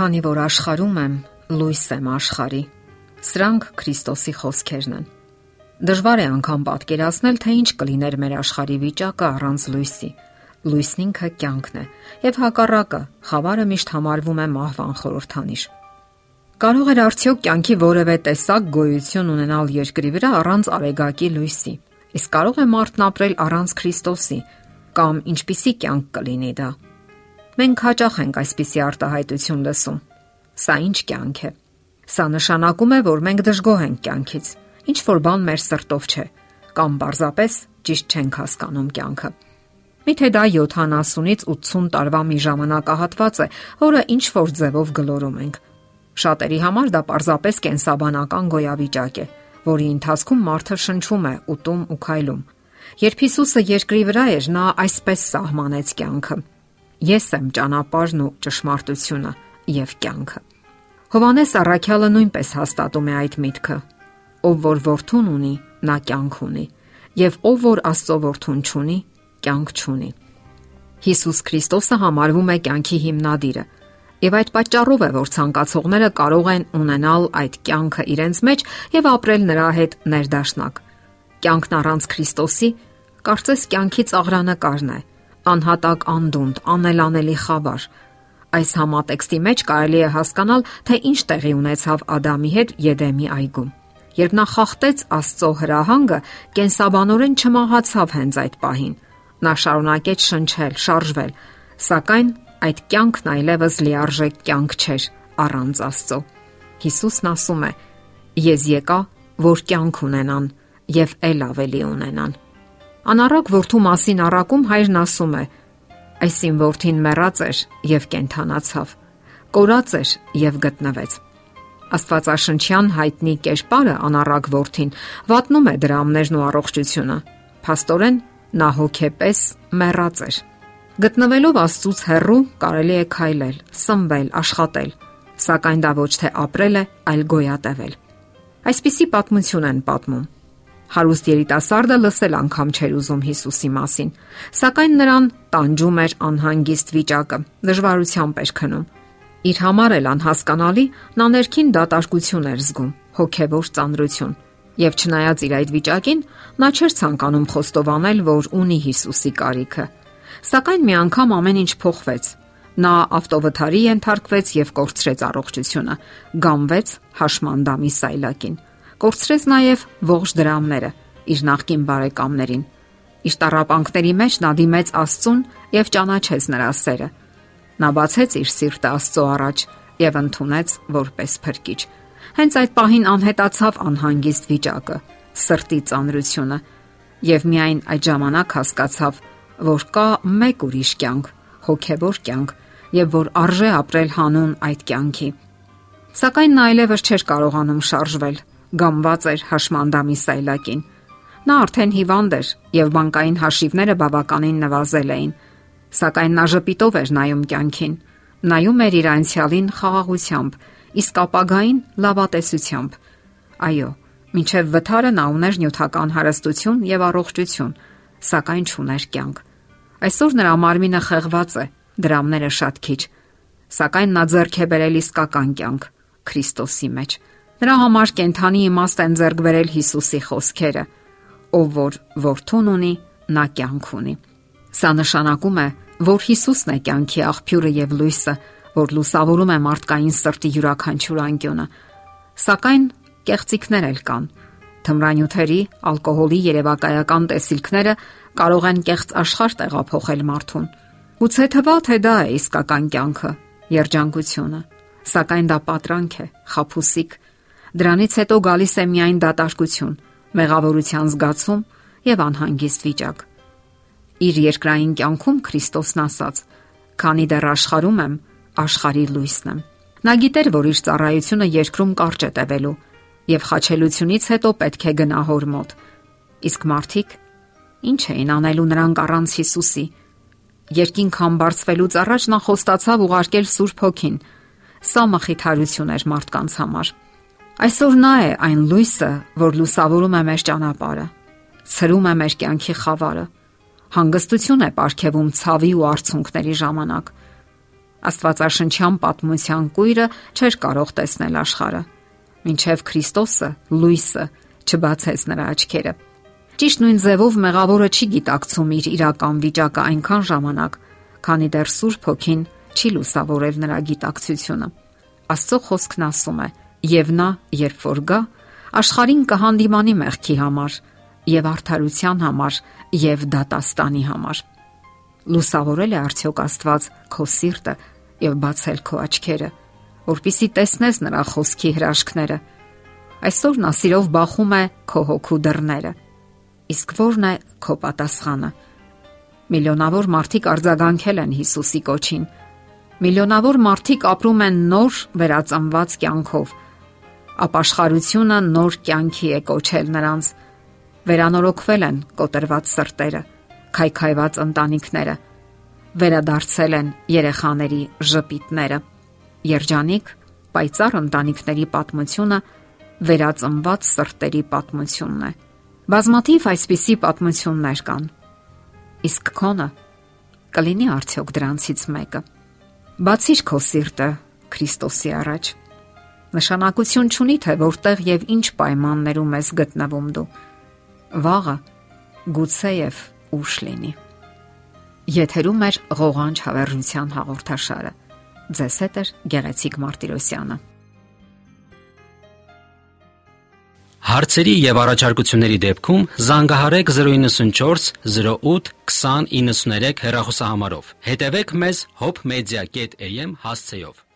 Քանի որ աշխարում եմ, լույս եմ աշխարի։ Սրանք Քրիստոսի խոսքերն են։ Դժվար է անգամ պատկերացնել, թե ինչ կլիներ մեր աշխարհի վիճակը առանց լույսի։ Լույսն ինքը կյանքն է, եւ հակառակը, խավարը միշտ համարվում է մահվան խորհրդանիշ։ Կարող էր արդյոք կյանքի որևէ տեսակ գոյություն ունենալ երկրի վրա առանց արեգակի լույսի։ Իսկ կարող է մարդն ապրել առանց Քրիստոսի, կամ ինչպիսի կյանք կլինի դա։ Մենք հաճախ ենք այսպիսի արտահայտություն լսում։ Սա ինչ կյանք է։ Սա նշանակում է, որ մենք դժգոհ ենք կյանքից։ Ինչ որ բան մեր սրտով չէ, կամ պարզապես ճիշտ չենք հասկանում կյանքը։ Միթե դա 70-ից 80 տարվա մի ժամանակահատված է, որը ինչ որ ձևով գլորում ենք։ Շատերի համար դա պարզապես կենսաբանական գոյավիճակ է, որի ընթացքում մարդը շնչում է, ուտում ու քայլում։ Երբ Հիսուսը երկրի վրա էր, նա այսպես սահմանեց կյանքը. Ես եմ ճանապարհն ու ճշմարտությունը եւ կյանքը։ Հովանես Առաքյալը նույնպես հաստատում է այդ միտքը. ով որ որդուն ունի, նա կյանք ունի, եւ ով որ Աստծո որդուն չունի, կյանք չունի։ Հիսուս Քրիստոսը համարվում է կյանքի հիմնադիրը, եւ այդ պատճառով է, որ ցանկացողները կարող են ունենալ այդ կյանքը իրենց մեջ եւ ապրել նրա հետ ներդաշնակ։ Կյանքն առանց Քրիստոսի կարծես կյանքի ծաղրանկարն է, անհատակ անդունդ, անելանելի խավար։ Այս համատեքստի մեջ կարելի է հասկանալ, թե ինչ տեղի ունեցավ Ադամի հետ Եդեմի այգում։ Երբ նա խախտեց Աստծո հրահանգը, կենսաբանորեն չմահացավ հենց այդ պահին։ Նա շարունակեց շնչել, շարժվել, սակայն այդ կյանքն այլևս լիարժեք կյանք չէր առանց Աստծո։ Հիսուսն ասում է. Ես եկա, որ կյանք ունենան եւ ել ավելի ունենան։ Անառակ որդու մասին առակում հայրն ասում է. Այսին որդին մեռած էր եւ կենթանացավ, կորած էր եւ գտնվեց։ Աստվածաշնչյան հայտնի կերպարը անառակ որդին վատնում է դրամներն ու առողջությունը։ Փաստորեն նա հոգեպես մեռած էր։ Գտնվելով Աստծուց հեռու կարելի է քայլել, սնվել, աշխատել, սակայն դա ոչ թե ապրել է, այլ գոյատևել։ Այսպիսի պատմություն են պատմում Հարուստ երիտասարդը լսել անգամ չէր ուզում Հիսուսի մասին, սակայն նրան տանջում էր անհանգիստ վիճակը, դժվարությամբ էր քնում։ Իր համար էլ անհասկանալի նա ներքին դատարկություն էր զգում, հոգևոր ծանրություն։ Եվ չնայած իր այդ վիճակին, նա չէր ցանկանում խոստովանել, որ ունի Հիսուսի կարիքը։ Սակայն մի անգամ ամեն ինչ փոխվեց։ Նա ավտովթարի ենթարկվեց եւ կորցրեց առողջությունը, գամվեց հաշմանդամի սայլակին կորցրեց նաև ողջ դրամները իր նախկին բարեկամներին։ Իր տարապանքների մեջ նա դիմեց Աստծուն եւ ճանաչեց նրա սերը։ Նա բացեց իր սիրտը Աստծո առաջ եւ ընդունեց որպես փրկիչ։ Հենց այդ պահին անհետացավ անհանգիստ վիճակը, սրտի ծանրությունը եւ միայն այդ ժամանակ հասկացավ, որ կա մեկ ուրիշ կյանք, հոգեվոր կյանք, եւ որ արժե ապրել հանուն այդ կյանքի։ Սակայն նա այլևս չէր կարողանում շարժվել, գամված էր հաշմանդամի սայլակին։ Նա արդեն հիվանդ էր եւ բանկային հաշիվները բավականին նվազել էին։ Սակայն նա ժպիտով էր նայում կյանքին, նայում էր իր անցյալին խաղաղությամբ, իսկ ապագային լավատեսությամբ։ Այո, մինչև վթարը նա ուներ նյութական հարստություն եւ առողջություն, սակայն չուներ կյանք։ Այսօր նրա մարմինը խեղված է, դրամները շատ քիչ, սակայն նա ձեռք է բերել իսկական կյանք Քրիստոսի մեջ։ Նրա համար կենթանի իմաստ են ձեռք բերել Հիսուսի խոսքերը. ով որ որդուն ունի, նա կյանք ունի։ Սա նշանակում է, որ Հիսուսն է կյանքի աղբյուրը եւ լույսը, որ լուսավորում է մարդկային սրտի յուրաքանչյուր անկյունը։ Սակայն կեղծիքներ էլ կան։ Թմրանյութերի, ալկոհոլի երևակայական տեսիլքները կարող են կեղծ աշխարհ տեղափոխել մարդուն։ Գուցե թվա թե դա է իսկական կյանքը, երջանկությունը, սակայն դա պատրանք է, խափուսիկ, Դրանից հետո գալիս է միայն դատարկություն, մեղավորության զգացում եւ անհանգիստ վիճակ։ Իր երկրային կյանքում Քրիստոսն ասաց. «Քանի դեռ աշխարում եմ, աշխարի լույսն եմ»։ Նա գիտեր, որ իր ծառայությունը երկրում կարճ է տևելու եւ խաչելությունից հետո պետք է գնա հոր մոտ։ Իսկ մարդիկ ինչ էին անելու նրանք առանց Հիսուսի։ Երկինք համբարձվելուց առաջ նա խոստացավ ուղարկել Սուրբ Հոգին։ Սա մխիթարություն էր մարդկանց համար։ Այսօր նա է այն լույսը, որ լուսավորում է մեր ճանապարհը, ցրում է մեր կյանքի խավարը, հանգստություն է ապարգևում ցավի ու արցունքների ժամանակ։ Աստվածաշնչյան պատմության կույրը չէր կարող տեսնել աշխարը, ինչև Քրիստոսը, լույսը, չբացեց նրա աչքերը։ Ճիշտ նույն ձևով մեղավորը չի գիտակցում իր իրական վիճակը այնքան ժամանակ, քանի դեռ Սուրբ Հոգին չի լուսավորել նրա գիտակցությունը։ Աստծո խոսքն ասում է. «Եվ նա, երբ որ գա, աշխարհին կհանդիմանի մեղքի համար, եւ արդարության համար, եւ դատաստանի համար»։ Լուսավորել է արդյոք Աստված քո սիրտը եւ բացել քո աչքերը, որpիսի տեսնես նրա խոսքի հրաշքները։ Այսօր նա սիրով բախում է քո հոգու դռները։ Իսկ ո՞րն է քո պատասխանը։ Միլիոնավոր մարդիկ արձագանքել են Հիսուսի կոչին Միլիոնավոր մարդիկ ապրում են նոր վերածնված կյանքով։ Ապաշխարությունը նոր կյանքի է կոչել նրանց։ Վերանորոգվել են կոտրված սրտերը, քայքայված ընտանիքները, վերադարձել են երեխաների ժպիտները։ Երջանիկ, պայծառ ընտանիքների պատմությունը վերածնված սրտերի պատմությունն է։ Բազմաթիվ այսպիսի պատմություններ կան։ Իսկ քոնը կլինի արդյոք դրանցից մեկը։ Բացիր քո սիրտը Քրիստոսի առաջ։ Նշանակություն չունի թե որտեղ եւ ինչ պայմաններում ես գտնվում դու։ Վաղը գուցեև ուշ լինի։ Եթերում է ղողանջ հավերժության հաղորդաշարը։ Ձեզ հետ է Գեղեցիկ Մարտիրոսյանը։ Հարցերի եւ առաջարկությունների դեպքում զանգահարեք 094 08 2093 հեռախոսահամարով։ Հետևեք մեզ hopmedia.am հասցեով։